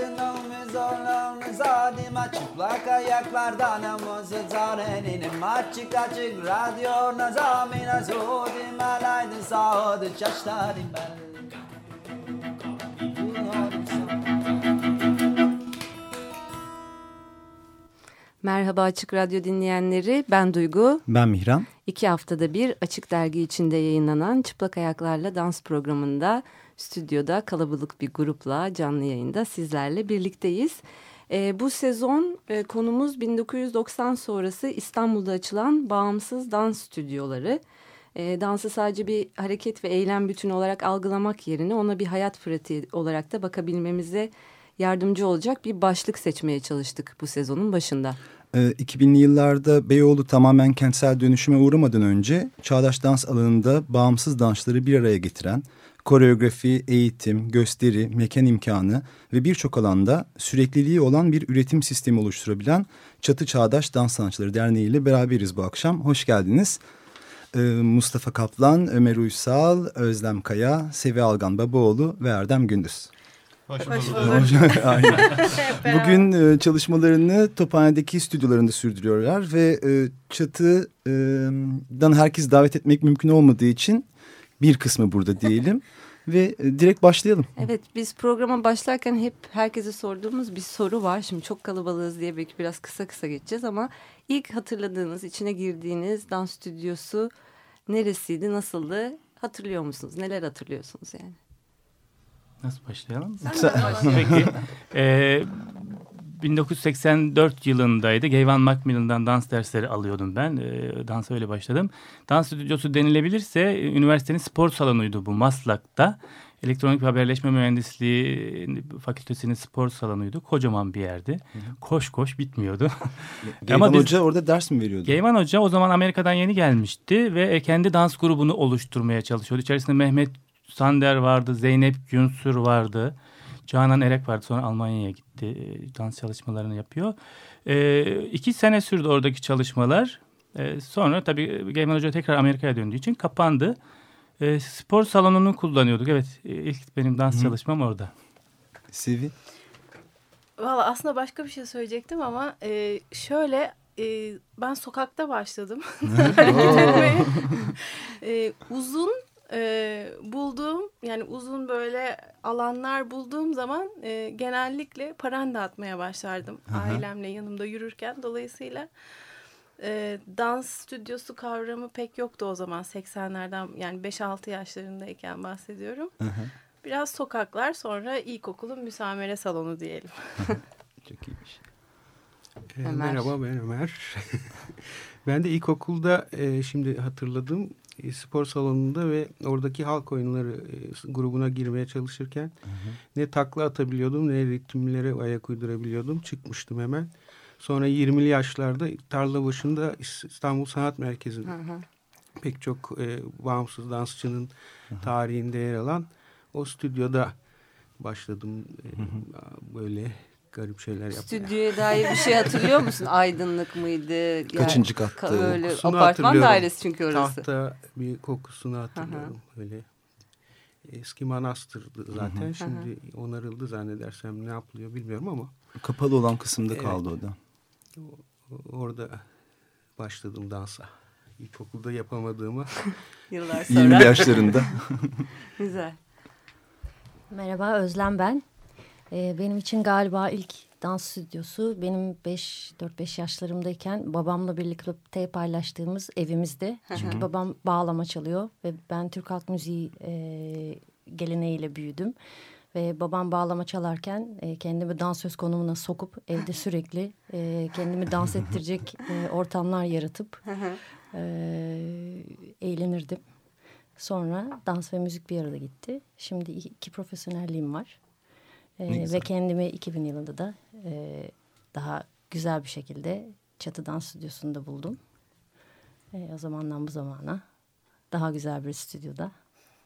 Adınımız oğlumuz adıma çıplak ayaklardan amazı zarenin Açık açık radyo nazamina zodim alaydı sağdı çaştarim ben Merhaba Açık Radyo dinleyenleri, ben Duygu. Ben Mihran. İki haftada bir Açık Dergi içinde yayınlanan Çıplak Ayaklarla Dans programında stüdyoda kalabalık bir grupla canlı yayında sizlerle birlikteyiz. E, bu sezon e, konumuz 1990 sonrası İstanbul'da açılan bağımsız dans stüdyoları. E, dansı sadece bir hareket ve eylem bütünü olarak algılamak yerine ona bir hayat pratiği olarak da bakabilmemize yardımcı olacak bir başlık seçmeye çalıştık bu sezonun başında. 2000'li ee, yıllarda Beyoğlu tamamen kentsel dönüşüme uğramadan önce çağdaş dans alanında bağımsız dansları bir araya getiren, koreografi, eğitim, gösteri, mekan imkanı ve birçok alanda sürekliliği olan bir üretim sistemi oluşturabilen Çatı Çağdaş Dans Sanatçıları Derneği ile beraberiz bu akşam. Hoş geldiniz. Ee, Mustafa Kaplan, Ömer Uysal, Özlem Kaya, Sevi Algan Babaoğlu ve Erdem Gündüz. Hoş bulduk. Bugün e, çalışmalarını Tophane'deki stüdyolarında sürdürüyorlar ve e, çatıdan herkes davet etmek mümkün olmadığı için bir kısmı burada diyelim. ve e, direkt başlayalım. Evet biz programa başlarken hep herkese sorduğumuz bir soru var. Şimdi çok kalabalığız diye belki biraz kısa kısa geçeceğiz ama ilk hatırladığınız, içine girdiğiniz dans stüdyosu neresiydi, nasıldı? Hatırlıyor musunuz? Neler hatırlıyorsunuz yani? Nasıl başlayalım? Peki. Ee, 1984 yılındaydı. Gayvan Macmillan'dan dans dersleri alıyordum ben. E, dansa öyle başladım. Dans stüdyosu denilebilirse e, üniversitenin spor salonuydu bu Maslak'ta. Elektronik haberleşme mühendisliği fakültesinin spor salonuydu. Kocaman bir yerdi. Hı hı. Koş koş bitmiyordu. Geyman Hoca orada ders mi veriyordu? Geyman Hoca o zaman Amerika'dan yeni gelmişti ve kendi dans grubunu oluşturmaya çalışıyordu. İçerisinde Mehmet Sander vardı, Zeynep Günsür vardı. Canan Erek vardı sonra Almanya'ya gitti. E, dans çalışmalarını yapıyor. E, iki sene sürdü oradaki çalışmalar. E, sonra tabii Geyman Hoca tekrar Amerika'ya döndüğü için kapandı. E, spor salonunu kullanıyorduk. Evet e, ilk benim dans Hı. çalışmam orada. Sivi? Valla aslında başka bir şey söyleyecektim ama e, şöyle e, ben sokakta başladım. e, uzun e, bulduğum yani uzun böyle alanlar bulduğum zaman e, genellikle paranda atmaya başlardım Aha. ailemle yanımda yürürken dolayısıyla e, dans stüdyosu kavramı pek yoktu o zaman 80'lerden yani 5-6 yaşlarındayken bahsediyorum. Aha. Biraz sokaklar sonra ilkokulun müsamere salonu diyelim. Çok iyiymiş. E, merhaba ben Ömer. ben de ilkokulda e, şimdi hatırladım e, spor salonunda ve oradaki halk oyunları e, grubuna girmeye çalışırken hı hı. ne takla atabiliyordum ne ritimlere ayak uydurabiliyordum. Çıkmıştım hemen. Sonra 20'li yaşlarda tarla başında İstanbul Sanat Merkezi'nde hı hı. pek çok e, bağımsız dansçının hı hı. tarihinde yer alan o stüdyoda başladım e, hı hı. böyle garip şeyler yapmaya. Stüdyoya dair bir şey hatırlıyor musun? Aydınlık mıydı? Yani, Kaçıncı kattı? Öyle kokusunu apartman dairesi çünkü orası. Tahta bir kokusunu hatırlıyorum. Aha. Öyle eski manastırdı zaten. Hı hı. Şimdi onarıldı zannedersem ne yapılıyor bilmiyorum ama. Kapalı olan kısımda evet. kaldı o da. Orada başladım dansa. İlkokulda yapamadığımı. Yıllar sonra. 20 yaşlarında. Güzel. Merhaba Özlem ben. E, benim için galiba ilk dans stüdyosu benim 5-4-5 yaşlarımdayken babamla birlikte paylaştığımız evimizde. Çünkü babam bağlama çalıyor ve ben Türk halk müziği e, geleneğiyle büyüdüm. Ve babam bağlama çalarken e, kendimi dansöz konumuna sokup evde sürekli e, kendimi dans ettirecek e, ortamlar yaratıp e, eğlenirdim. Sonra dans ve müzik bir arada gitti. Şimdi iki profesyonelliğim var. E, ve kendimi 2000 yılında da e, daha güzel bir şekilde Çatıdan stüdyosunda buldum. E, o zamandan bu zamana daha güzel bir stüdyoda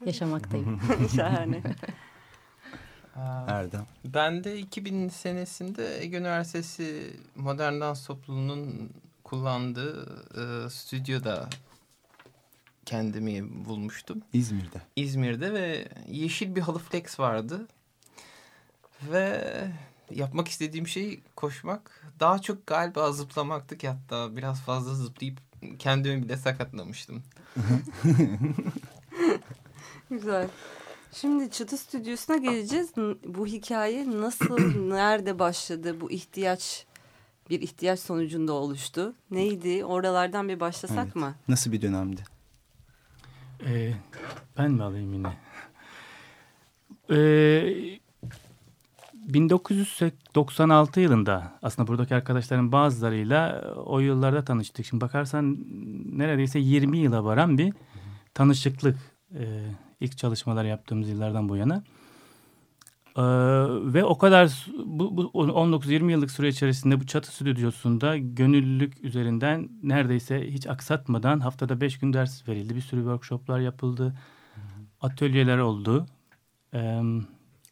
yaşamaktayım. Şahane. Erdem. Ben de 2000 senesinde Ege Üniversitesi Modern Dans Topluluğu'nun kullandığı e, stüdyoda kendimi bulmuştum. İzmir'de. İzmir'de ve yeşil bir halı flex vardı. Ve yapmak istediğim şey koşmak. Daha çok galiba zıplamaktı ki hatta biraz fazla zıplayıp kendimi bile sakatlamıştım. Güzel. Şimdi Çıtı Stüdyosu'na geleceğiz. Bu hikaye nasıl, nerede başladı? Bu ihtiyaç bir ihtiyaç sonucunda oluştu. Neydi? Oralardan bir başlasak evet. mı? Nasıl bir dönemdi? Ee, ben mi alayım yine? Ee, 1996 yılında aslında buradaki arkadaşların bazılarıyla o yıllarda tanıştık. Şimdi bakarsan neredeyse 20 yıla varan bir tanışıklık e, ilk çalışmalar yaptığımız yıllardan bu yana. Ee, ve o kadar bu, bu 19-20 yıllık süre içerisinde bu çatı stüdyosunda gönüllülük üzerinden neredeyse hiç aksatmadan haftada 5 gün ders verildi. Bir sürü workshoplar yapıldı. Atölyeler oldu. Ee,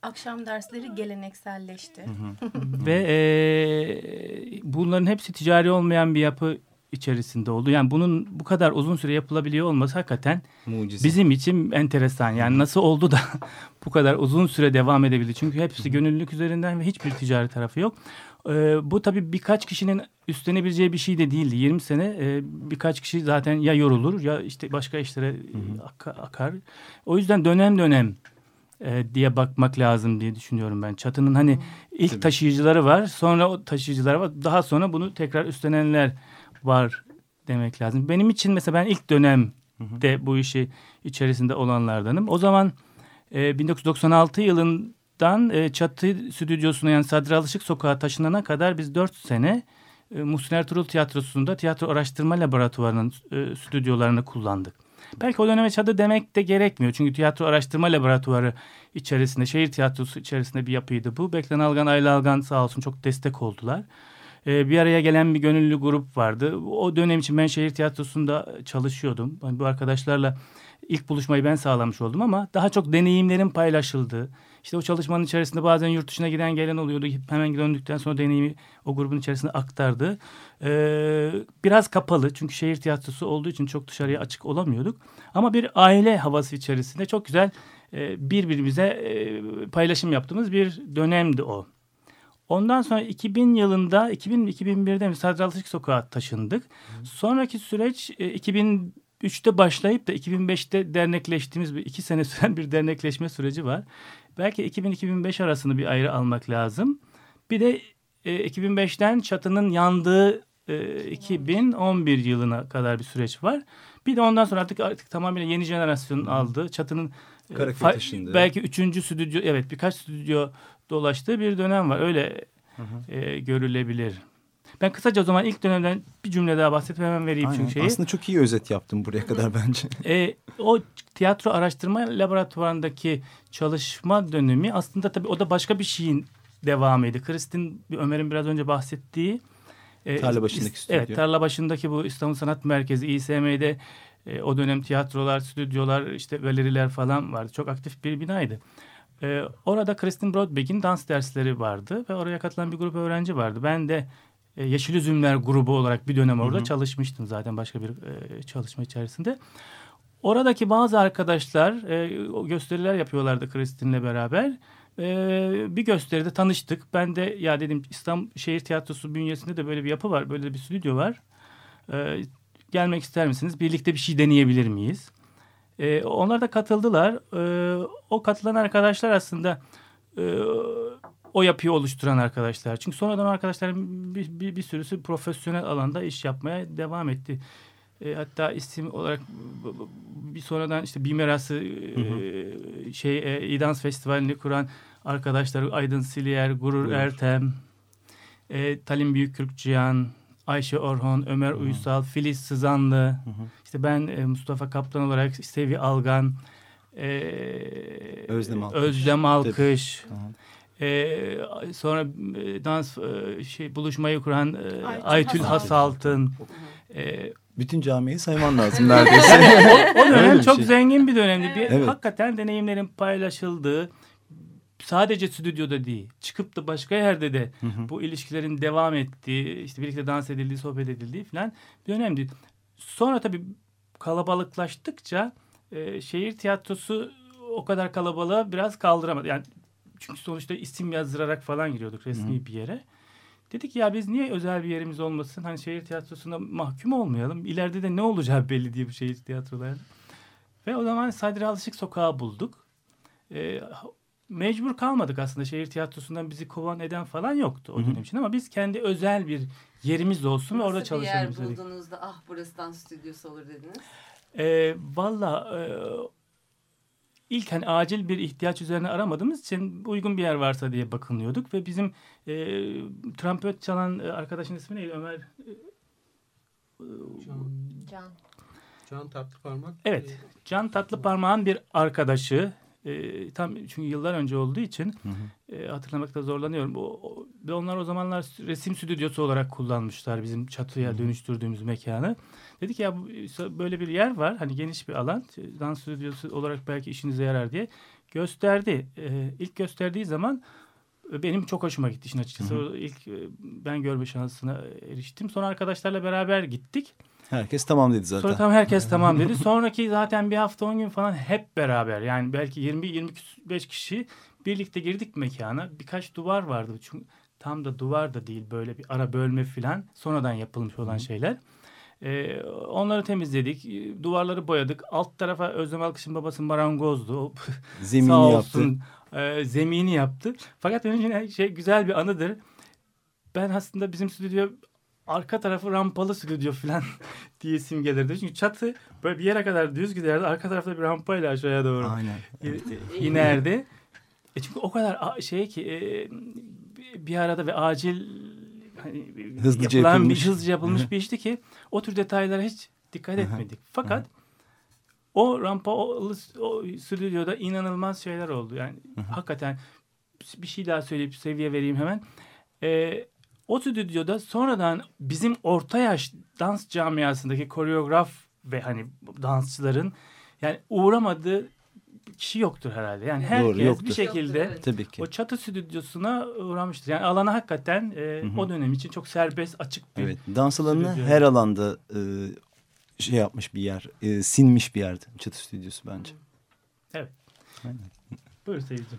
Akşam dersleri gelenekselleşti. ve e, bunların hepsi ticari olmayan bir yapı içerisinde oldu. Yani bunun bu kadar uzun süre yapılabiliyor olması hakikaten Mucize. bizim için enteresan. Yani nasıl oldu da bu kadar uzun süre devam edebildi? Çünkü hepsi gönüllülük üzerinden ve hiçbir ticari tarafı yok. Ee, bu tabii birkaç kişinin üstlenebileceği bir şey de değildi. 20 sene e, birkaç kişi zaten ya yorulur ya işte başka işlere ak akar. O yüzden dönem dönem e, diye bakmak lazım diye düşünüyorum ben. Çatının hani ilk Tabii. taşıyıcıları var, sonra o taşıyıcılar var. Daha sonra bunu tekrar üstlenenler var demek lazım. Benim için mesela ben ilk dönemde bu işi içerisinde olanlardanım. O zaman e, 1996 yılından e, Çatı Stüdyosu'na yani Sadri Alışık Sokağa taşınana kadar biz dört sene e, Muhsin Ertuğrul Tiyatrosu'nda tiyatro araştırma laboratuvarının e, stüdyolarını kullandık. Belki o döneme çadı demek de gerekmiyor. Çünkü tiyatro araştırma laboratuvarı içerisinde, şehir tiyatrosu içerisinde bir yapıydı bu. Beklen Algan, Ayla Algan sağ olsun çok destek oldular. Ee, bir araya gelen bir gönüllü grup vardı. O dönem için ben şehir tiyatrosunda çalışıyordum. Yani bu arkadaşlarla ilk buluşmayı ben sağlamış oldum ama daha çok deneyimlerin paylaşıldığı. İşte o çalışmanın içerisinde bazen yurt dışına giden gelen oluyordu. Hemen döndükten sonra deneyimi o grubun içerisinde aktardı. Ee, biraz kapalı çünkü şehir tiyatrosu olduğu için çok dışarıya açık olamıyorduk. Ama bir aile havası içerisinde çok güzel e, birbirimize e, paylaşım yaptığımız bir dönemdi o. Ondan sonra 2000 yılında 2000-2001'de Sadri Alışık Sokağa taşındık. Hı. Sonraki süreç e, 2003'te başlayıp da 2005'te dernekleştiğimiz bir iki sene süren bir dernekleşme süreci var. Belki 2000-2005 arasını bir ayrı almak lazım. Bir de e, 2005'ten çatının yandığı e, 2011 yılına kadar bir süreç var. Bir de ondan sonra artık artık tamamen yeni jenerasyon aldı. Çatının e, belki üçüncü stüdyo evet birkaç stüdyo dolaştığı bir dönem var. Öyle hı hı. E, görülebilir. Ben kısaca o zaman ilk dönemden bir cümle daha bahsedip hemen vereyim Aynen. çünkü şeyi. Aslında çok iyi özet yaptım buraya kadar bence. E, o tiyatro araştırma laboratuvarındaki çalışma dönemi aslında tabii o da başka bir şeyin devamıydı. Kristin Ömer'in biraz önce bahsettiği e, tarla başındaki stüdyo. Evet, tarla başındaki bu İstanbul Sanat Merkezi İSM'de e, o dönem tiyatrolar, stüdyolar, işte galeriler falan vardı. Çok aktif bir binaydı. E, orada Kristin Brodbeck'in dans dersleri vardı ve oraya katılan bir grup öğrenci vardı. Ben de e, Yeşil Üzümler grubu olarak bir dönem orada hı hı. çalışmıştım zaten başka bir e, çalışma içerisinde. Oradaki bazı arkadaşlar e, gösteriler yapıyorlardı Kristin'le beraber. E, bir gösteride tanıştık. Ben de ya dedim İstanbul Şehir Tiyatrosu bünyesinde de böyle bir yapı var. Böyle bir stüdyo var. E, gelmek ister misiniz? Birlikte bir şey deneyebilir miyiz? E, onlar da katıldılar. E, o katılan arkadaşlar aslında e, o yapıyı oluşturan arkadaşlar. Çünkü sonradan arkadaşların bir, bir, bir sürüsü profesyonel alanda iş yapmaya devam etti. E, hatta isim olarak bir sonradan işte Bimerası e, şey e, İdans Festivali'ni kuran arkadaşlar Aydın Siliyer, Gurur Buyur. Ertem, e, Talim Büyükkürkcihan, Ayşe Orhon, Ömer hı hı. Uysal, Filiz Sızanlı, hı hı. işte ben e, Mustafa Kaplan olarak Sevi Algan, e, Özlem Alkış, Özlem Alkış e, sonra e, dans e, şey buluşmayı kuran e, Aytül, Aytül Hasaltın, e, bütün camiyi sayman lazım neredeyse. o, o dönem çok şey. zengin bir dönemdi. Bir, evet. Hakikaten deneyimlerin paylaşıldığı sadece stüdyoda değil çıkıp da başka yerde de hı hı. bu ilişkilerin devam ettiği işte birlikte dans edildiği sohbet edildiği falan bir dönemdi. Sonra tabii kalabalıklaştıkça e, şehir tiyatrosu o kadar kalabalığa biraz kaldıramadı. Yani çünkü sonuçta isim yazdırarak falan giriyorduk resmi Hı. bir yere. Dedik ya biz niye özel bir yerimiz olmasın? Hani şehir tiyatrosunda mahkum olmayalım. İleride de ne olacağı belli diye bu şehir tiyatrolarda. Ve o zaman Sadri Alışık Sokağı bulduk. Ee, mecbur kalmadık aslında. Şehir tiyatrosundan bizi kovan eden falan yoktu o dönem için. Ama biz kendi özel bir yerimiz olsun Nasıl ve orada çalışalım. Nasıl bir yer buldunuz da ah burası dans stüdyosu olur dediniz? Ee, Valla... E, ilk hani acil bir ihtiyaç üzerine aramadığımız için uygun bir yer varsa diye bakınıyorduk ve bizim e, trompet çalan arkadaşın ismi neydi Ömer? Can. Can. Can Tatlıparmak. Evet. Can Tatlıparmak'ın bir arkadaşı e, tam çünkü yıllar önce olduğu için hı hı. E, hatırlamakta zorlanıyorum. O, o, ve onlar o zamanlar resim stüdyosu olarak kullanmışlar bizim çatıya hı hı. dönüştürdüğümüz mekanı. Dedik ya böyle bir yer var hani geniş bir alan dans stüdyosu olarak belki işinize yarar diye gösterdi. E, ilk gösterdiği zaman benim çok hoşuma gitti işin açıkçası. Hı hı. İlk e, ben görme şansına eriştim. Sonra arkadaşlarla beraber gittik. Herkes tamam dedi zaten. Sonra tam herkes tamam dedi. Sonraki zaten bir hafta on gün falan hep beraber yani belki 20-25 kişi birlikte girdik mekana. Birkaç duvar vardı. Çünkü tam da duvar da değil böyle bir ara bölme falan sonradan yapılmış olan şeyler. Ee, onları temizledik. Duvarları boyadık. Alt tarafa Özlem Alkış'ın babası marangozdu. Zemini Sağ olsun, yaptı. E, zemini yaptı. Fakat için şey güzel bir anıdır. Ben aslında bizim stüdyo arka tarafı rampalı stüdyo falan diye simgelirdi. Çünkü çatı böyle bir yere kadar düz giderdi. Arka tarafta bir rampayla aşağıya doğru Aynen. inerdi. E çünkü o kadar şey ki e, bir arada ve acil hani, hızlıca yapılan yapılmış. Hızlıca yapılmış bir işti ki o tür detaylara hiç dikkat etmedik. Fakat o rampa o, o stüdyoda inanılmaz şeyler oldu. Yani hakikaten bir şey daha söyleyip seviye vereyim hemen. Ee, o stüdyoda sonradan bizim orta yaş dans camiasındaki koreograf ve hani dansçıların yani uğramadığı kişi yoktur herhalde. Yani herkes Doğru, yoktur. bir şekilde yoktur, evet. Tabii ki. o çatı stüdyosuna uğramıştır. Yani alana hakikaten e, o dönem için çok serbest, açık bir Evet, dans alanı stüdyo. her alanda e, şey yapmış bir yer, e, sinmiş bir yerdi çatı stüdyosu bence. Evet. Aynen. Buyur seyircim.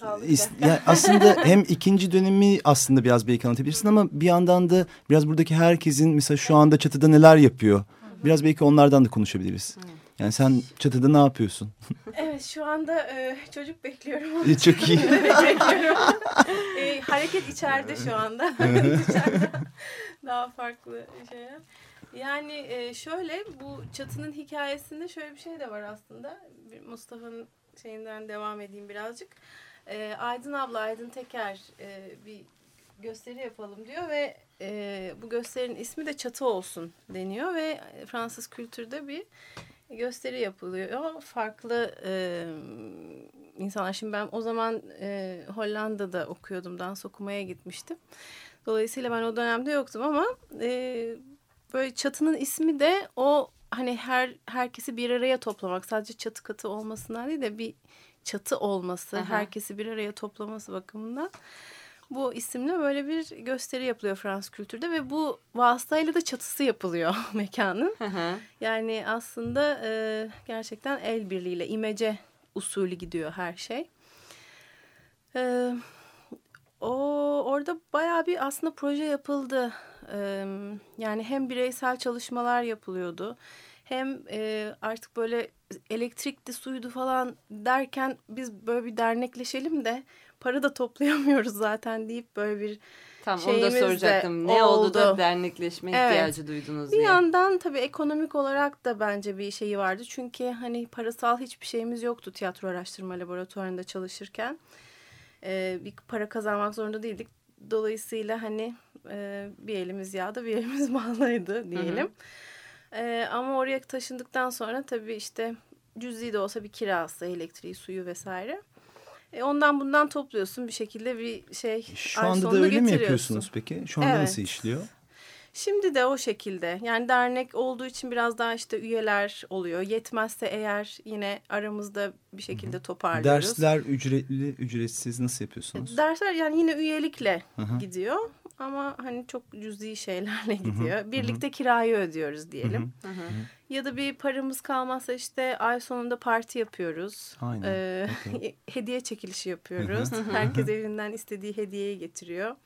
Kaldı yani aslında hem ikinci dönemi aslında biraz belki anlatabilirsin ama bir yandan da biraz buradaki herkesin mesela şu anda çatıda neler yapıyor. Biraz belki onlardan da konuşabiliriz. Yani sen çatıda ne yapıyorsun? Evet şu anda e, çocuk bekliyorum. Çok iyi. bekliyorum. e, hareket içeride şu anda. içeride daha farklı şeyler. Yani e, şöyle bu çatının hikayesinde şöyle bir şey de var aslında. Mustafa'nın şeyinden devam edeyim birazcık. E, Aydın abla, Aydın Teker e, bir gösteri yapalım diyor ve e, bu gösterinin ismi de Çatı Olsun deniyor ve Fransız kültürde bir gösteri yapılıyor. Farklı e, insanlar. Şimdi ben o zaman e, Hollanda'da okuyordum. Dans okumaya gitmiştim. Dolayısıyla ben o dönemde yoktum ama e, böyle çatının ismi de o hani her herkesi bir araya toplamak. Sadece çatı katı olmasından değil de bir çatı olması, Aha. herkesi bir araya toplaması bakımından bu isimle böyle bir gösteri yapılıyor Fransız kültürde ve bu vasıtayla da çatısı yapılıyor mekanın. Aha. Yani aslında e, gerçekten el birliğiyle imece usulü gidiyor her şey. E, o orada bayağı bir aslında proje yapıldı. E, yani hem bireysel çalışmalar yapılıyordu hem e, artık böyle elektrikti, suydu falan derken biz böyle bir dernekleşelim de para da toplayamıyoruz zaten deyip böyle bir Tamam onu da soracaktım. Ne oldu, oldu da dernekleşme evet. ihtiyacı duydunuz diye. Bir yandan tabii ekonomik olarak da bence bir şeyi vardı. Çünkü hani parasal hiçbir şeyimiz yoktu tiyatro araştırma laboratuvarında çalışırken. Ee, bir para kazanmak zorunda değildik. Dolayısıyla hani e, bir elimiz yağda bir elimiz bağlıydı diyelim. Hı hı. E, ama oraya taşındıktan sonra tabii işte cüzi de olsa bir kirası, elektriği, suyu vesaire. E, ondan bundan topluyorsun bir şekilde bir şey. Şu anda da öyle mi yapıyorsunuz peki? Şu anda evet. nasıl işliyor? Şimdi de o şekilde. Yani dernek olduğu için biraz daha işte üyeler oluyor. Yetmezse eğer yine aramızda bir şekilde toparlıyoruz. Dersler ücretli, ücretsiz nasıl yapıyorsunuz? Dersler yani yine üyelikle Hı -hı. gidiyor. Ama hani çok cüzi şeylerle gidiyor. Birlikte kirayı ödüyoruz diyelim. Ya da bir paramız kalmazsa işte ay sonunda parti yapıyoruz. Aynen. Ee, hediye çekilişi yapıyoruz. Herkes evinden istediği hediyeyi getiriyor.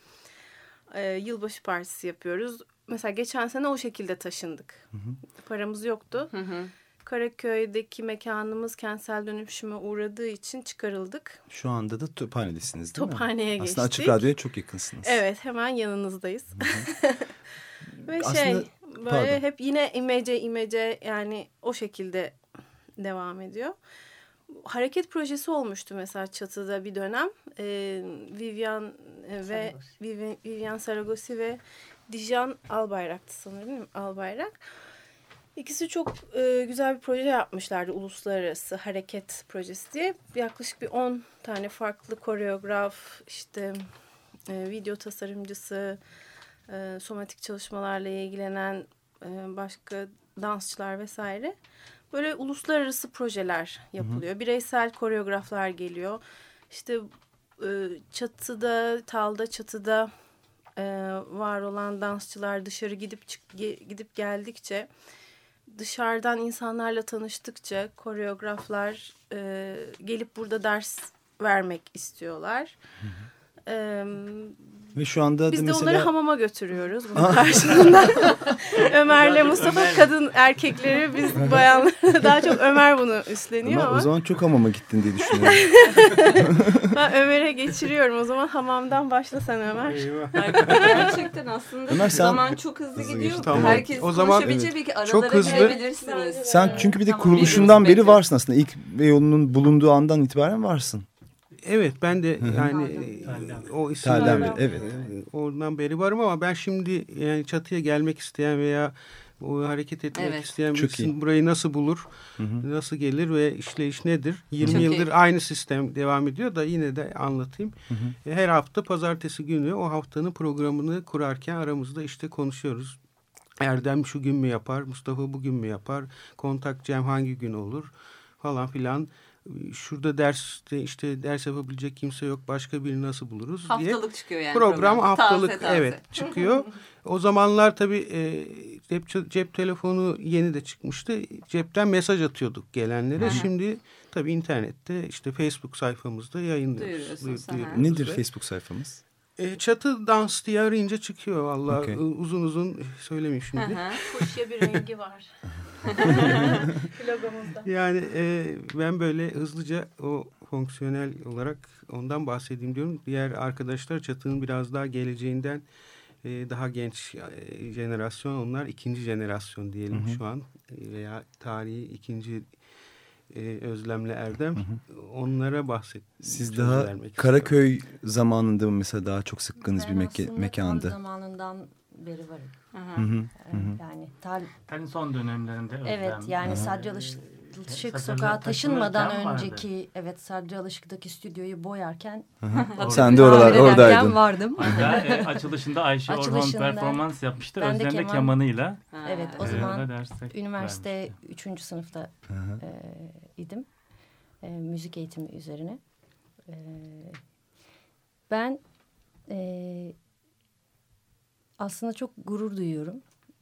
Ee, yılbaşı partisi yapıyoruz. Mesela geçen sene o şekilde taşındık. Paramız yoktu. Karaköy'deki mekanımız kentsel dönüşüme uğradığı için çıkarıldık. Şu anda da Tophane'desiniz değil mi? Tophane'ye geçtik. Aslında Açık Radyo'ya çok yakınsınız. Evet hemen yanınızdayız. Ve Aslında- şey böyle pardon. hep yine imece imece yani o şekilde devam ediyor. Hareket projesi olmuştu mesela çatıda bir dönem. Ee, Vivian e, ve Vivi- Vivian Saragosi ve Dijan Albayrak'tı sanırım değil mi? Albayrak. İkisi çok e, güzel bir proje yapmışlardı. Uluslararası Hareket Projesi diye. Yaklaşık bir 10 tane farklı koreograf, işte e, video tasarımcısı, e, somatik çalışmalarla ilgilenen e, başka dansçılar vesaire. Böyle uluslararası projeler yapılıyor. Bireysel koreograflar geliyor. İşte e, çatıda, talda çatıda e, var olan dansçılar dışarı gidip çık, gidip geldikçe dışarıdan insanlarla tanıştıkça koreograflar e, gelip burada ders vermek istiyorlar. E, Ve şu anda biz de mesela... onları hamama götürüyoruz bunun karşılığında. Ömer'le Mustafa kadın erkekleri biz bayanlar daha çok Ömer bunu üstleniyor Ama ama, o zaman çok hamama gittin diye düşünüyorum. ben Ömer'e geçiriyorum. O zaman hamamdan başla sen Ömer. Gerçekten aslında Ömer sen- zaman çok hızlı Hızlı gidiyor. geçti. Tamam. Herkes O zaman- konuşabilecek belki aralara Çok hızlı. Sen çünkü bir de Tamam, kuruluşundan beri varsın aslında. İlk Beyoğlu'nun bulunduğu andan itibaren varsın. Evet ben de yani e, o isimler Telden beri, evet. e, oradan beri varım ama ben şimdi yani çatıya gelmek isteyen veya o hareket etmek Evet. isteyen Çok birisinin burayı nasıl bulur, nasıl gelir ve işleyiş nedir? 20 Çok yıldır iyi. aynı sistem devam ediyor da yine de anlatayım. E, Her hafta pazartesi günü o haftanın programını kurarken aramızda işte konuşuyoruz. Erdem şu gün mü yapar, Mustafa bugün mü yapar, kontak Cem hangi gün olur falan filan. Şurada derste işte ders yapabilecek kimse yok başka birini nasıl buluruz diye. Haftalık çıkıyor yani Program haftalık Taze taze. evet çıkıyor. o zamanlar tabii e, cep, cep telefonu yeni de çıkmıştı. Cepten mesaj atıyorduk gelenlere. Şimdi tabii internette işte Facebook sayfamızda yayınlıyoruz. Duyuruyorsunuz, Duy- aha. duyuruyoruz Nedir Facebook sayfamız? E, çatı dans diye arayınca çıkıyor valla. Okey. E, Uzun uzun söylemeyeyim Hı şimdi. hı. Kuşya bir rengi var. Logomuzda. Yani e, ben böyle hızlıca o fonksiyonel olarak ondan bahsedeyim diyorum. Diğer arkadaşlar çatının biraz daha geleceğinden e, daha genç e, jenerasyon onlar ikinci jenerasyon diyelim şu an E, veya tarihi ikinci e, Özlem'le Erdem onlara bahset. Siz daha vermek istiyorum. Karaköy zamanında mesela daha çok sıkkınız bir meke- mekandı? zamanından beri varım. Hı hı. Ee, Yani tal Yani son dönemlerinde evet Özlem. yani Sadri Sadri sokağa taşınmadan taşınırken vardı. önceki evet Sadri Alışık'taki stüdyoyu boyarken Sen de oralar oradaydın. vardım. Hatta e, açılışında Ayşe Orhan Açılışında performans yapmıştı. ben Özlem de keman- kemanıyla. Ha. Evet o e, zaman destek üniversite vermişti. üçüncü sınıfta e, idim. E, müzik eğitimi üzerine. E, ben e, aslında çok gurur duyuyorum.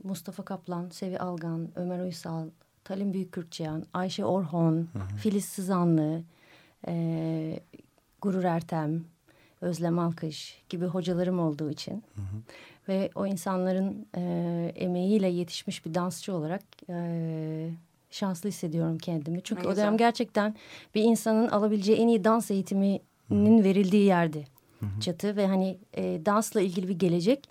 Mustafa Kaplan, Sevi Algan, Ömer Uysal, Talim Büyükkürkçayan, Ayşe Orhon, Filiz Sızanlı, e, Gurur Ertem, Özlem Alkış gibi hocalarım olduğu için ve o insanların e, emeğiyle yetişmiş bir dansçı olarak e, şanslı hissediyorum kendimi. Çünkü Ne o güzel. dönem gerçekten bir insanın alabileceği en iyi dans eğitiminin verildiği yerdi çatı ve hani e, dansla ilgili bir gelecek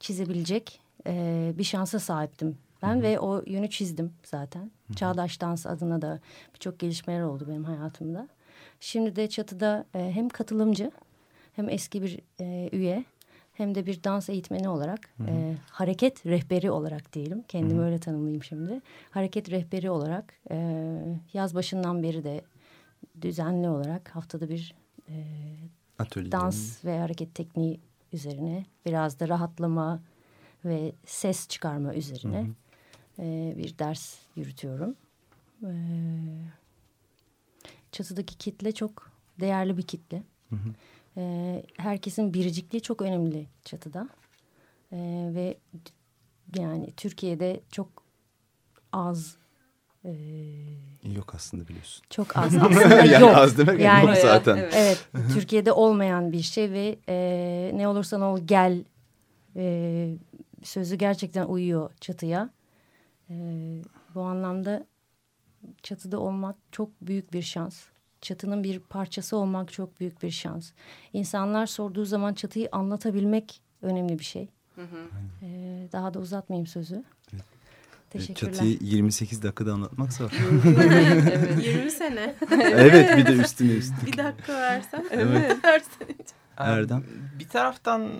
çizebilecek e, bir şansa sahiptim. Ben ve o yönü çizdim zaten. Çağdaş Dans adına da birçok gelişmeler oldu benim hayatımda. Şimdi de çatıda e, hem katılımcı hem eski bir e, üye hem de bir dans eğitmeni olarak e, hareket rehberi olarak diyelim. Kendimi öyle tanımlayayım şimdi. Hareket rehberi olarak e, yaz başından beri de düzenli olarak haftada bir e, Atölye. dans ve hareket tekniği üzerine biraz da rahatlama ve ses çıkarma üzerine e, bir ders yürütüyorum. E, çatıdaki kitle çok değerli bir kitle. E, herkesin biricikliği çok önemli çatıda. E, ve yani Türkiye'de çok az e, yok aslında biliyorsun. Çok az aslında yani yok. Az demek yani, yok zaten. Evet, evet Türkiye'de olmayan bir şey ve e, ne olursan ol gel e, sözü gerçekten uyuyor çatıya. E, bu anlamda çatıda olmak çok büyük bir şans. Çatının bir parçası olmak çok büyük bir şans. İnsanlar sorduğu zaman çatıyı anlatabilmek önemli bir şey. Hı hı. Ee, daha da uzatmayayım sözü. Evet. Teşekkürler. Çatıyı 28 dakikada anlatmak zor. evet. 20 sene. evet bir de üstüne üstüne. Bir dakika versen. Evet. Versen. Erdem. Bir taraftan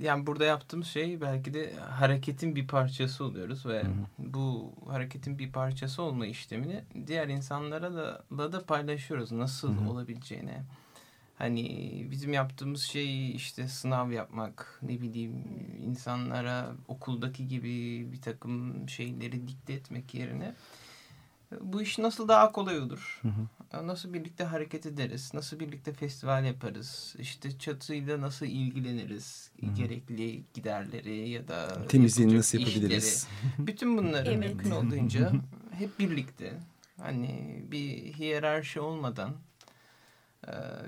yani burada yaptığımız şey belki de hareketin bir parçası oluyoruz ve hı hı. bu hareketin bir parçası olma işlemini diğer insanlara da, da, da paylaşıyoruz nasıl hı hı. olabileceğini. Hani bizim yaptığımız şey işte sınav yapmak, ne bileyim insanlara okuldaki gibi bir takım şeyleri dikte etmek yerine bu iş nasıl daha kolay olur? Hı hı. Nasıl birlikte hareket ederiz? Nasıl birlikte festival yaparız? İşte çatıyla nasıl ilgileniriz? Hı hı. Gerekli giderleri ya da temizliğini nasıl yapabiliriz? Işleri. Bütün bunları evet. mümkün olduğunca hep birlikte hani bir hiyerarşi olmadan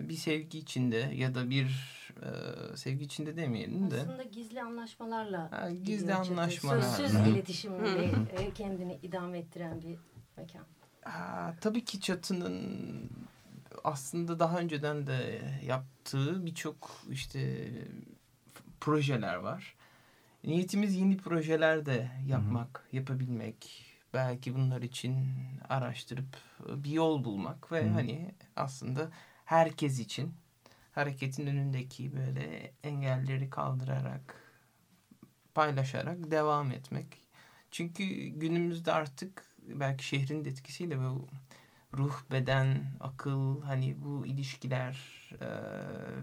bir sevgi içinde ya da bir e, sevgi içinde demeyelim de. Aslında gizli anlaşmalarla. Ha, gizli anlaşmalar. Sözsüz iletişimle kendini idame ettiren bir mekan. Ha, tabii ki çatının aslında daha önceden de yaptığı birçok işte projeler var. Niyetimiz yeni projeler de yapmak, Hı-hı. yapabilmek. Belki bunlar için araştırıp bir yol bulmak ve Hı-hı. hani aslında herkes için hareketin önündeki böyle engelleri kaldırarak paylaşarak devam etmek. Çünkü günümüzde artık belki şehrin de etkisiyle bu ruh, beden, akıl hani bu ilişkiler e,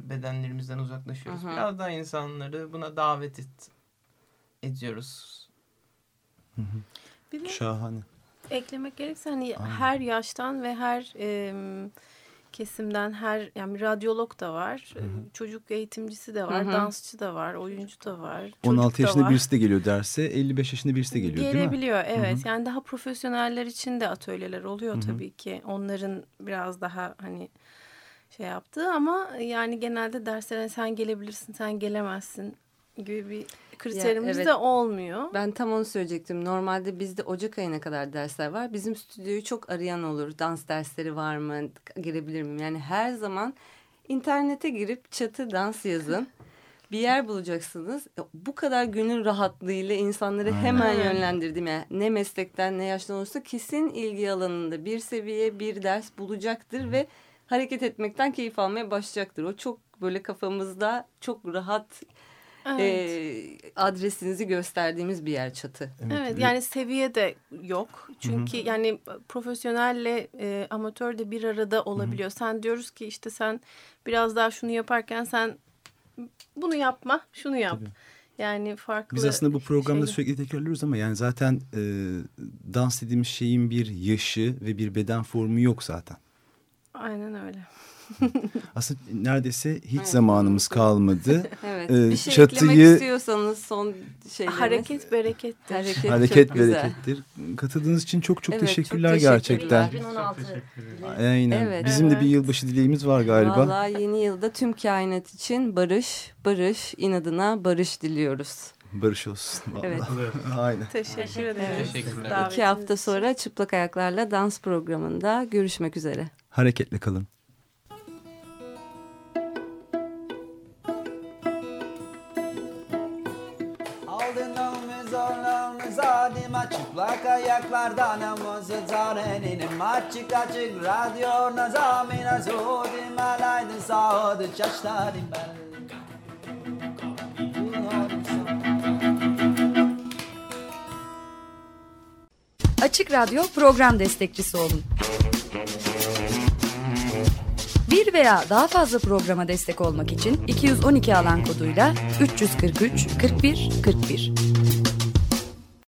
bedenlerimizden uzaklaşıyoruz. Hı hı. Biraz daha insanları buna davet et, ediyoruz. Hı hı. Bir de Şahane. Eklemek gerekirse hani Aynen. her yaştan ve her e, kesimden her yani radyolog da var, Hı -hı. çocuk eğitimcisi de var, Hı -hı. dansçı da var, oyuncu da var. 16 yaşında var. birisi de geliyor derse 55 yaşında birisi de geliyor Gelebiliyor değil mi? evet. Hı -hı. Yani daha profesyoneller için de atölyeler oluyor Hı -hı. tabii ki. Onların biraz daha hani şey yaptığı ama yani genelde derslere sen gelebilirsin, sen gelemezsin gibi bir kriterimiz ya, evet. de olmuyor. Ben tam onu söyleyecektim. Normalde bizde Ocak ayına kadar dersler var. Bizim stüdyoyu çok arayan olur. Dans dersleri var mı? Girebilir miyim? Yani her zaman internete girip çatı dans yazın. bir yer bulacaksınız. E, bu kadar gönül rahatlığıyla insanları hemen yönlendirdim. Yani ne meslekten ne yaştan olursa kesin ilgi alanında bir seviye bir ders bulacaktır ve hareket etmekten keyif almaya başlayacaktır. O çok böyle kafamızda çok rahat evet. e, adresinizi gösterdiğimiz bir yer çatı. Evet, evet yani seviye de yok. Çünkü Hı -hı. yani profesyonelle e, amatör de bir arada olabiliyor. Hı -hı. Sen diyoruz ki işte sen biraz daha şunu yaparken sen bunu yapma, şunu yap. Tabii. Yani farklı Biz aslında bu programda şeyler. sürekli tekrarlıyoruz ama yani zaten e, dans dediğimiz şeyin bir yaşı ve bir beden formu yok zaten. Aynen öyle. Aslında neredeyse hiç evet. zamanımız kalmadı. evet. Ee, bir şey çatıyı... eklemek istiyorsanız son şeyleriniz. Hareket berekettir. Hareket, Hareket berekettir. Katıldığınız için çok çok evet, teşekkürler, çok gerçekten. 2016. Aynen. Evet, Bizim evet. de bir yılbaşı dileğimiz var galiba. Valla yeni yılda tüm kainat için barış, barış, inadına barış diliyoruz. Barış olsun. Vallahi. Evet. Aynen. Teşekkür ederiz. Teşekkürler. İki hafta sonra Çıplak Ayaklarla dans programında görüşmek üzere. Hareketle kalın. Çıplak ayaklardan namazı zarenin Açık açık radyo nazamina Zudim alaydı sağdı çaştarim ben Açık Radyo program destekçisi olun. Bir veya daha fazla programa destek olmak için 212 alan koduyla 343 41 41